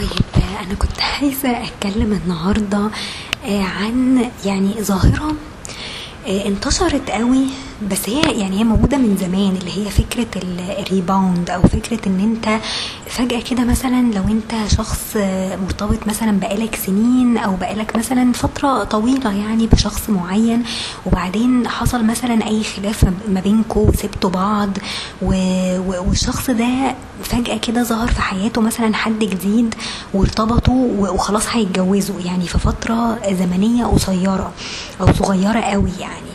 طيب أنا كنت عايزة أتكلم النهارده آه، عن يعني ظاهرة آه، انتشرت قوي بس هي يعني هي موجودة من زمان اللي هي فكرة ال- الريباوند أو فكرة إن أنت فجأة كده مثلا لو أنت شخص مرتبط مثلا بقالك سنين أو بقالك مثلا فترة طويلة يعني بشخص معين وبعدين حصل مثلا أي خلاف ما- بينكم وسبتوا بعض والشخص ده فجأة كده ظهر في حياته مثلا حد جديد وارتبطوا وخلاص هيتجوزوا يعني في فترة زمنية قصيرة أو صغيرة قوي يعني.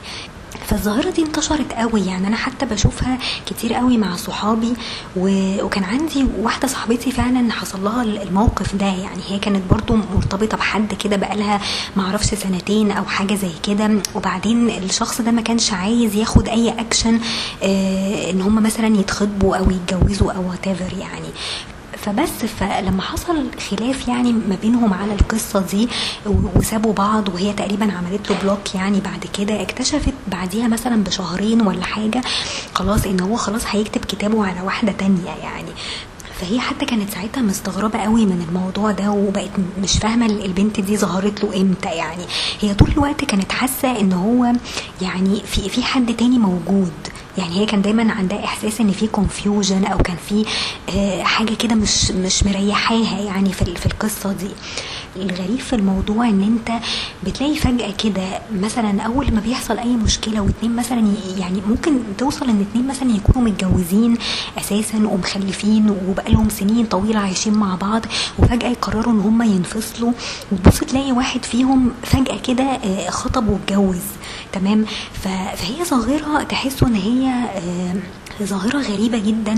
فالظاهرة دي انتشرت قوي يعني أنا حتى بشوفها كتير قوي مع صحابي و... وكان عندي واحدة صاحبتي فعلا حصل لها الموقف ده يعني هي كانت برضو مرتبطة بحد كده بقالها معرفش سنتين أو حاجة زي كده وبعدين الشخص ده ما كانش عايز ياخد أي اكشن آه إن هم مثلا يتخطبوا أو يتجوزوا أو whatever يعني. فبس فلما حصل خلاف يعني ما بينهم على القصة دي وسابوا بعض وهي تقريبا عملت له بلوك يعني بعد كده اكتشفت بعديها مثلا بشهرين ولا حاجة خلاص إن هو خلاص هيكتب كتابه على واحدة تانية يعني. فهي حتى كانت ساعتها مستغربة قوي من الموضوع ده وبقت مش فاهمة البنت دي ظهرت له إمتى يعني. هي طول الوقت كانت حاسة إن هو يعني في في حد تاني موجود. يعني هي كان دايما عندها إحساس إن في كونفيوجن أو كان في آه، حاجة كده مش مش مريحاها يعني في في القصة دي. الغريب في الموضوع إن أنت بتلاقي فجأة كده مثلا أول ما بيحصل أي مشكلة واتنين مثلا يعني ممكن توصل إن اتنين مثلا يكونوا متجوزين أساسا ومخلفين وبقالهم سنين طويلة عايشين مع بعض وفجأة يقرروا إن هم ينفصلوا وتبص تلاقي واحد فيهم فجأة كده آه، خطب واتجوز تمام؟ فهي ظاهرة تحسوا إن هي آه، ظاهرة غريبة جدا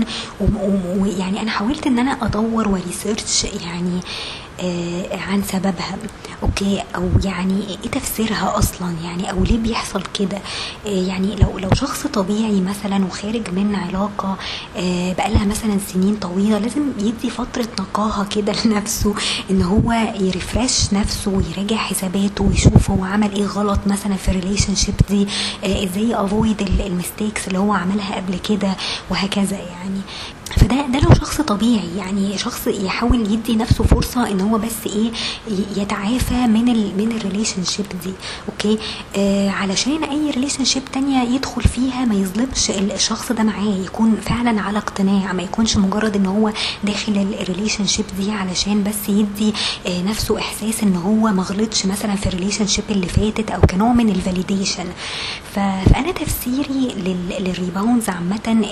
ويعني أنا حاولت إن أنا أدور وريسيرش يعني عن سببها. أوكي؟ أو يعني إيه تفسيرها أصلا؟ يعني أو ليه بيحصل كده؟ آه يعني لو لو شخص طبيعي مثلا وخارج من علاقة آه بقالها مثلا سنين طويلة لازم يدي فترة نقاهة كده لنفسه إن هو ي refresh نفسه ويراجع حساباته ويشوف هو عمل إيه غلط مثلا في ال relationship دي آه إزاي avoid ال mistakes اللي هو عملها قبل كده وهكذا يعني. فده ده لو شخص طبيعي يعني شخص يحاول يدي نفسه فرصة إن هو بس إيه يتعافى من ال من ال relationship دي okay؟ آه علشان أي relationship تانية يدخل فيها ما يظلمش ال- الشخص ده معاه يكون فعلا على اقتناع ما يكونش مجرد إن هو داخل ال relationship دي علشان بس يدي آه نفسه إحساس إن هو ما غلطش مثلا في ال relationship اللي فاتت أو كنوع من ال validation فأنا تفسيري لل- لل rebounds عامة إن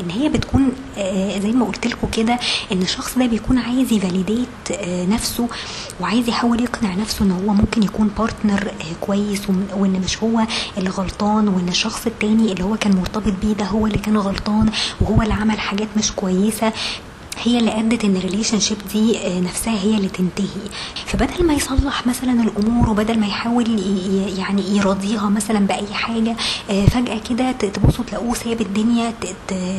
إن هي بتكون آه، زي ما قلت لكم كده إن الشخص ده بيكون عايز ي validate آه، نفسه وعايز يحاول يقنع نفسه إن هو ممكن يكون partner كويس وم- وإن مش هو اللي غلطان وإن الشخص التاني اللي هو كان مرتبط بيه ده هو اللي كان غلطان وهو اللي عمل حاجات مش كويسة. هي اللي ادت ان ال relationship دي آه، نفسها هي اللي تنتهي. فبدل ما يصلح مثلا الأمور وبدل ما يحاول يعني يراضيها مثلا بأي حاجة آه، فجأة كده تبصوا تلاقوه ساب الدنيا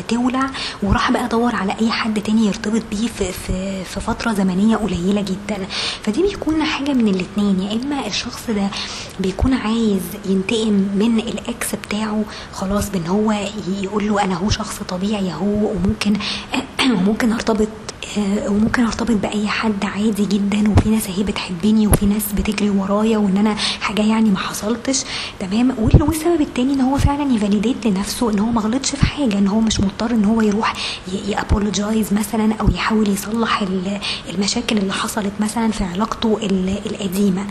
تولع وراح بقى دور على أي حد تاني يرتبط بيه في في فترة زمنية قليلة جدا. فدي بيكون حاجة من الاتنين يا إما الشخص ده بيكون عايز ينتقم من ال ex بتاعه خلاص بإن هو يقول له أنا هو شخص طبيعي أهو وممكن وممكن ارتبط آه، وممكن ارتبط بأي حد عادي جدا وفي ناس اهي بتحبني وفي ناس بتجري ورايا وإن أنا حاجة يعني ما حصلتش. تمام؟ وال- والسبب التاني إن هو فعلا يفاليديت لنفسه إن هو ما غلطش في حاجة إن هو مش مضطر إن هو يروح يابولوجايز مثلا أو يحاول يصلح ال- المشاكل اللي حصلت مثلا في علاقته ال- القديمة.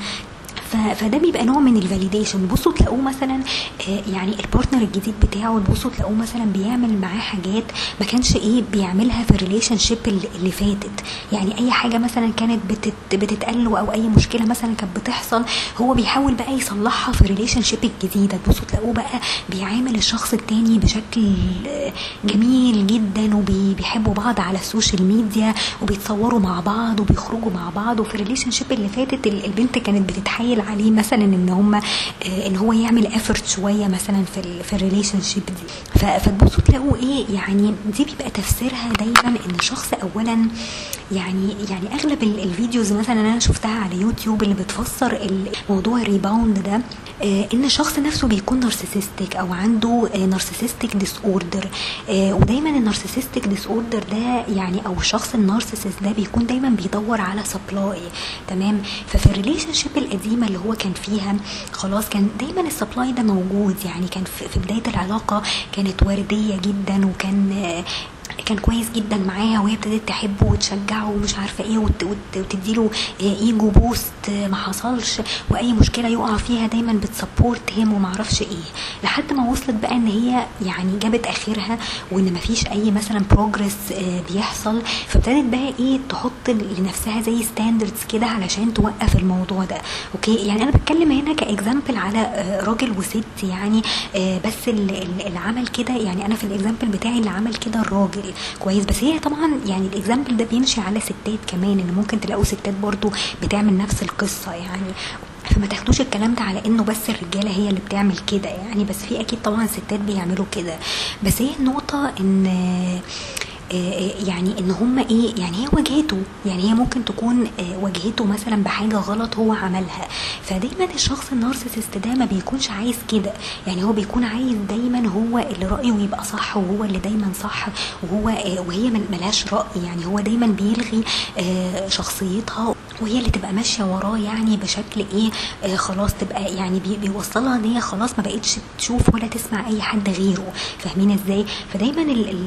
فده بيبقى نوع من ال validation تبصوا تلاقوه مثلا آه، يعني ال partner الجديد بتاعه تبصوا تلاقوه مثلا بيعمل معاه حاجات ما كانش إيه بيعملها في ال relationship اللي فاتت. يعني أي حاجة مثلا كانت بتت بتتقال له أو أي مشكلة مثلا كانت بتحصل هو بيحاول بقى يصلحها في ال relationship الجديدة. تبصوا تلاقوه بقى بيعامل الشخص التاني بشكل آه، جميل جدا وبيحبوا بعض على ال social media وبيتصوروا مع بعض وبيخرجوا مع بعض. وفي ال relationship اللي فاتت ال- البنت كانت بتتحايل عليه مثلا إن هم آه، إن هو يعمل effort شوية مثلا في في ال relationship دي فتبصوا تلاقوا إيه؟ يعني دي بيبقى تفسيرها دايما إن الشخص اولا يعني يعني أغلب ال videos مثلا أنا شفتها على يوتيوب اللي بتفسر الموضوع ال rebound ده آه إن الشخص نفسه بيكون narcissistic أو عنده narcissistic disorder ودايما ال narcissistic disorder ده يعني أو الشخص ال narcissist ده بيكون دايما بيدور على supply تمام؟ ففي ال relationship القديمة اللي هو كان فيها خلاص كان دايما ال supply ده موجود. يعني كان في بداية العلاقة كانت وردية جدا وكان كان كويس جدا معاها وهي ابتدت تحبه وتشجعه ومش عارفة إيه وتديله ego boost ما حصلش. وأي مشكلة يقع فيها دايما بت support him وما أعرفش إيه. لحد ما وصلت بقى إن هي يعني جابت آخرها وإن ما فيش أي مثلا progress بيحصل. فابتدت بقى إيه تحط لنفسها زي standards كده علشان توقف الموضوع ده. أوكي؟ يعني أنا بتكلم هنا ك example على راجل وست يعني بس اللي عمل كده يعني أنا في ال example بتاعي اللي عمل كده الراجل. كويس. بس هي طبعا يعني ال example ده بيمشي على ستات كمان إن ممكن تلاقوا ستات برضو بتعمل نفس القصة يعني. فما تاخدوش الكلام ده على إنه بس الرجالة هي اللي بتعمل كده يعني. بس في أكيد طبعا ستات بيعملوا كده. بس هي النقطة إن يعني إن هم إيه يعني هي واجهته. يعني هي ممكن تكون واجهته مثلا بحاجة غلط هو عملها. فدايما الشخص ال narcissist ده ما بيكونش عايز كده. يعني هو بيكون عايز دايما هو اللي رأيه يبقى صح وهو اللي دايما صح وهو وهي ملهاش رأي. يعني هو دايما بيلغي شخصيتها. وهي اللي تبقى ماشية وراه يعني بشكل إيه آه خلاص تبقى يعني بي بيوصلها إن هي خلاص ما بقتش تشوف ولا تسمع أي حد غيره. فاهمين إزاي؟ فدايما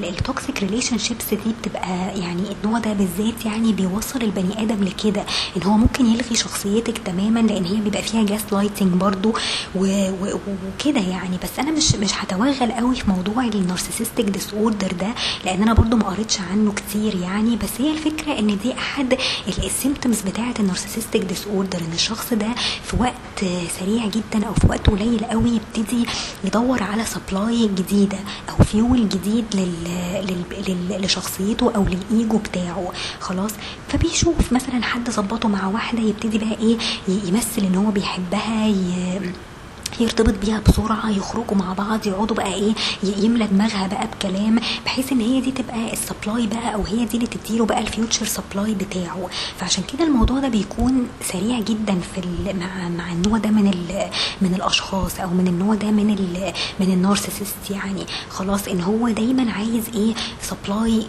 ال toxic relationships دي بتبقى يعني النوع ده بالذات يعني بيوصل البني آدم لكده إن هو ممكن يلغي شخصيتك تماما لأن هي بيبقى فيها gaslighting برضو وكده يعني. بس أنا مش مش هتوغل قوي في موضوع ال narcissistic disorder ده لأن أنا برضو ما قريتش عنه كتير يعني. بس هي الفكرة إن دي أحد ال symptoms بتاع بتاعة ال narcissistic disorder إن الشخص ده في وقت سريع جدا أو في وقت قليل قوي يبتدي يدور على supply جديدة أو فيول جديد لل... لل... لل... لشخصيته أو للايجو بتاعه. خلاص؟ فبيشوف مثلا حد ظبطه مع واحدة يبتدي بقى إيه يمثل إن هو بيحبها ي... يرتبط بيها بسرعة يخرجوا مع بعض يقعدوا بقى إيه يملى دماغها بقى بكلام بحيث إن هي دي تبقى ال supply بقى أو هي دي اللي تديله بقى ال future supply بتاعه. فعشان كده الموضوع ده بيكون سريع جدا في مع مع النوع ده من من الأشخاص أو من النوع ده من من ال narcissist يعني. خلاص إن هو دايما عايز إيه سبلاي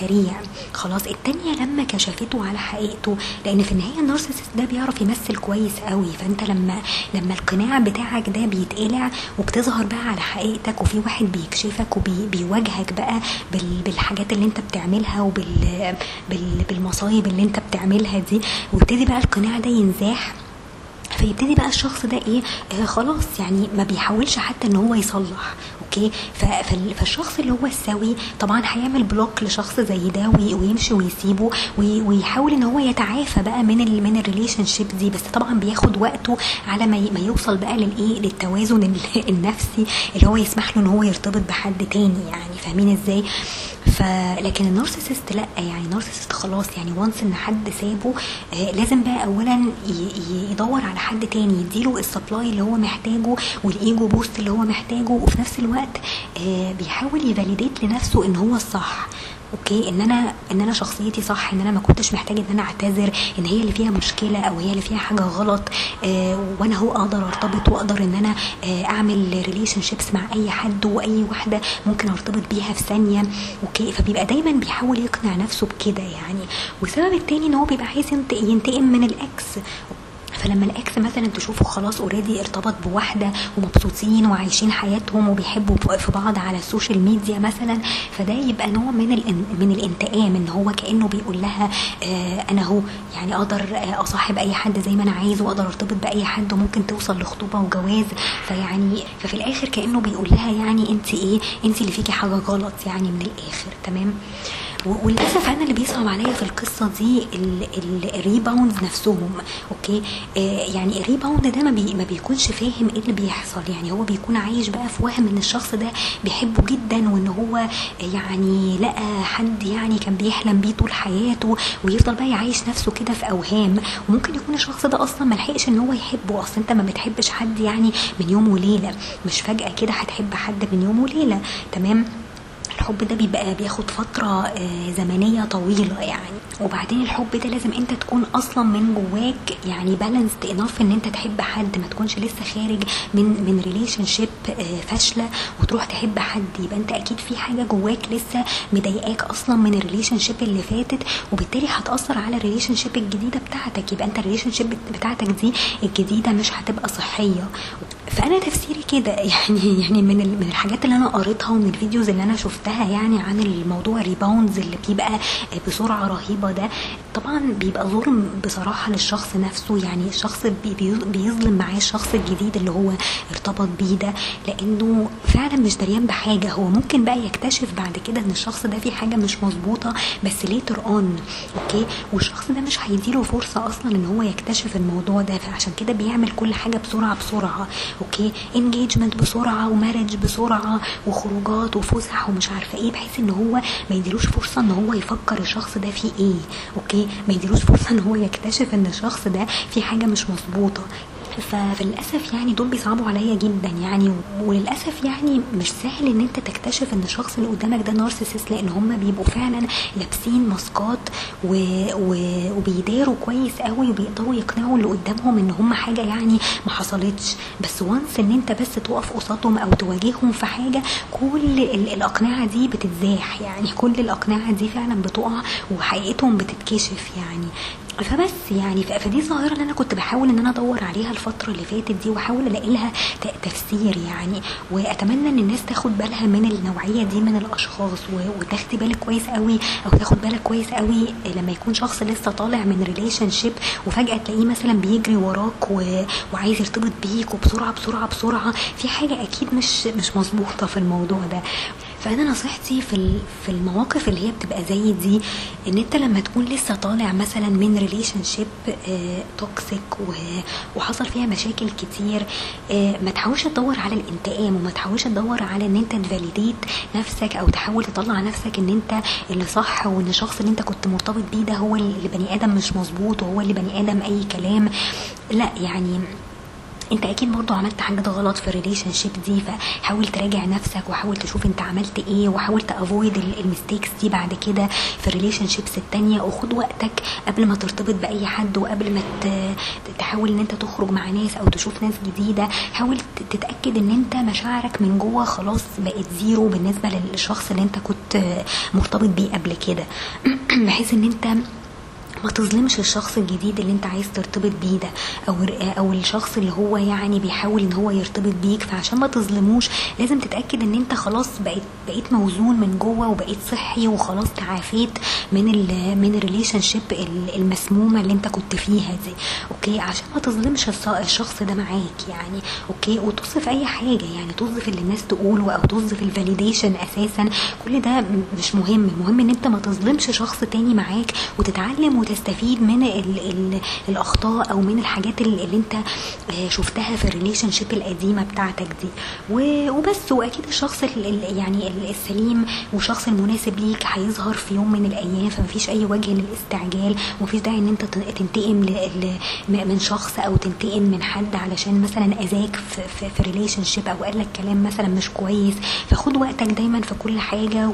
سريع. خلاص التانية لما كشفته على حقيقته لأن في النهاية النارسيسست ده بيعرف يمثل كويس قوي. فأنت لما لما القناع بتاعك ده بيتقلع وبتظهر بقى على حقيقتك وفي واحد بيكشفك وبيواجهك بقى بالحاجات اللي أنت بتعملها وبال بالمصايب اللي أنت بتعملها دي ويبتدي بقى القناع ده ينزاح. فيبتدي بقى الشخص ده إيه؟ آه خلاص يعني ما بيحاولش حتى إن هو يصلح. أوكي؟ فالشخص اللي هو السوي طبعا هيعمل block لشخص زي ده ويمشي ويسيبه ويحاول إن هو يتعافى بقى من من ال relationship دي بس طبعا بياخد وقته على ما ما يوصل بقى للايه للتوازن النفسي اللي هو يسمح له إن هو يرتبط بحد تاني يعني فاهمين إزاي؟ فلكن ال narcissist لا يعني ال narcissist خلاص يعني once إن حد سابه آه لازم بقى اولا يدور على حد تاني يديله ال supply اللي هو محتاجه وال ego boost اللي هو محتاجه وفي نفس الوقت آه بيحاول ي validate لنفسه إن هو الصح. أوكي إن أنا إن أنا شخصيتي صح إن أنا ما كنتش محتاج إن أنا أعتذر إن هي اللي فيها مشكلة أو هي اللي فيها حاجة غلط آه وأنا هو أقدر أرتبط وأقدر إن أنا آه أعمل relationships مع أي حد وأي واحدة ممكن أرتبط بيها في ثانية. أوكي فبيبقى دايما بيحاول يقنع نفسه بكده يعني. والسبب التاني إن هو بيبقى عايز ينتقم من ال ex. فلما ال ex مثلا تشوفه خلاص already ارتبط بواحدة ومبسوطين وعايشين حياتهم وبيحبوا في بعض على ال social media مثلا فده يبقى نوع من من الانتقام إن هو كأنه بيقول لها آه أنا هو يعني أقدر أصاحب أي حد زي ما أنا عايز وأقدر ارتبط بأي حد وممكن توصل لخطوبة وجواز. فيعني ففي الآخر كأنه بيقول لها يعني أنت إيه؟ أنت اللي فيكي حاجة غلط يعني من الآخر تمام؟ وللأسف أنا اللي بيصعب عليا في القصة دي ال- ال- ال rebounds نفسهم أوكي؟ آه يعني ال rebound ده ما, بي ما بيكونش فاهم إيه اللي بيحصل. يعني هو بيكون عايش بقى في وهم إن الشخص ده بيحبه جدا وإن هو يعني لقى حد يعني كان بيحلم بيه طول حياته ويفضل بقى يعيش نفسه كده في أوهام. وممكن يكون الشخص ده أصلا ما لحقش إن هو يحبه. أصل أنت ما بتحبش حد يعني من يوم وليلة. مش فجأة كده هتحب حد من يوم وليلة. تمام؟ الحب ده بيبقى بياخد فترة آه، زمنية طويلة يعني. وبعدين الحب ده لازم انت تكون أصلا من جواك يعني balanced enough إن انت تحب حد ما تكونش لسه خارج من من relationship فاشلة وتروح تحب حد. يبقى انت أكيد في حاجة جواك لسه مضايقاك أصلا من ال relationship اللي فاتت وبالتالي هتأثر على ال relationship الجديدة بتاعتك. يبقى انت ال relationship بتاعتك دي الجديدة مش هتبقى صحية. فأنا تفسيري كده يعني يعني من من الحاجات اللي أنا قريتها ومن ال videos اللي أنا شفتها يعني عن الموضوع ال rebounds اللي بيبقى بسرعة رهيبة ده طبعا بيبقى ظلم بصراحة للشخص نفسه يعني الشخص بي- بي- بيظلم معاه الشخص الجديد اللي هو ارتبط بيه ده لأنه فعلا مش دريان بحاجة هو ممكن بقى يكتشف بعد كده إن الشخص ده فيه حاجة مش مظبوطة بس later on أوكي والشخص ده مش هيديله فرصة أصلا إن هو يكتشف الموضوع ده فعشان كده بيعمل كل حاجة بسرعة بسرعة. أوكي؟ engagement بسرعة و marriage بسرعة وخروجات وفسح ومش عارفة إيه بحيث إن هو ما يديلوش فرصة إن هو يفكر الشخص ده فيه إيه أوكي؟ ما يديلوش فرصة إن هو يكتشف إن الشخص ده فيه حاجة مش مظبوطة. فللأسف يعني دول بيصعبوا عليا جدا يعني وللأسف يعني مش سهل إن أنت تكتشف إن الشخص اللي قدامك ده نارسيسست لأن هم بيبقوا فعلا لابسين ماسكات و... و... وبيداروا كويس قوي وبيقدروا يقنعوا اللي قدامهم إن هم حاجة يعني ما حصلتش. بس once إن أنت بس تقف قصادهم أو تواجههم في حاجة كل ال... الأقنعة دي بتتزاح يعني. كل الأقنعة دي فعلا بتقع وحقيقتهم بتتكشف يعني. فبس يعني فدي ظاهرة اللي أنا كنت بحاول إن أنا أدور عليها الفترة اللي فاتت دي وأحاول الاقي لها تفسير يعني وأتمنى إن الناس تاخد بالها من النوعية دي من الأشخاص وتاخدي بالك كويس قوي أو تاخد بالك كويس قوي لما يكون شخص لسه طالع من relationship وفجأة تلاقيه مثلا بيجري وراك و... وعايز يرتبط بيك وبسرعة بسرعة بسرعة في حاجة أكيد مش مش مظبوطة في الموضوع ده. فأنا نصيحتي في في المواقف اللي هي بتبقى زي دي إن أنت لما تكون لسه طالع مثلا من relationship toxic وحصل فيها مشاكل كتير آه، ما تحاولش تدور على الانتقام وما تحاولش تدور على إن أنت ت validate نفسك أو تحاول تطلع نفسك إن أنت اللي صح وإن الشخص اللي أنت كنت مرتبط بيه ده هو اللي بني آدم مش مظبوط وهو اللي بني آدم أي كلام. لأ يعني انت أكيد برضو عملت حاجات غلط في ال relationship دي فحاول تراجع نفسك وحاول تشوف انت عملت إيه وحاول ت avoid ال mistakes دي بعد كده في ال relationships التانية. وخد وقتك قبل ما ترتبط بأي حد وقبل ما تحاول ان انت تخرج مع ناس أو تشوف ناس جديدة. حاول ت- تتأكد ان انت مشاعرك من جوه خلاص بقت zero بالنسبة للشخص اللي انت كنت مرتبط بيه قبل كده. بحيث ان انت ما تظلمش الشخص الجديد اللي انت عايز ترتبط بيه ده أو أو الشخص اللي هو يعني بيحاول ان هو يرتبط بيك. فعشان ما تظلموش لازم تتأكد ان انت خلاص بقيت بقيت موزون من جوه وبقيت صحي وخلاص تعافيت من ال من ال relationship المسمومة اللي انت كنت فيها دي. okay؟ عشان ما تظلمش الشخص ده معاك يعني. okay؟ وتصف اي حاجة يعني. تصف اللي الناس تقوله أو تصف ال validation أساسا. كل ده مش مهم. المهم ان انت ما تظلمش شخص تاني معاك وتتعلم وتستفيد من ال ال الأخطاء أو من الحاجات اللي, اللي أنت آه، شفتها في ال relationship القديمة بتاعتك دي. وبس وأكيد الشخص ال- ال- يعني ال- السليم والشخص المناسب ليك هيظهر في يوم من الأيام فمفيش أي وجه للاستعجال ومفيش داعي إن أنت تنتقم من شخص أو تنتقم من حد علشان مثلا أذاك في, في, في relationship أو قال لك كلام مثلا مش كويس. فخد وقتك دايما في كل حاجة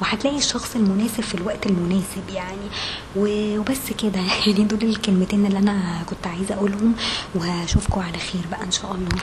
وهتلاقي الشخص المناسب في الوقت المناسب يعني. و- وبس كده. يعني دول الكلمتين اللي أنا كنت عايزة أقولهم وهشوفكم على خير بقى إن شاء الله.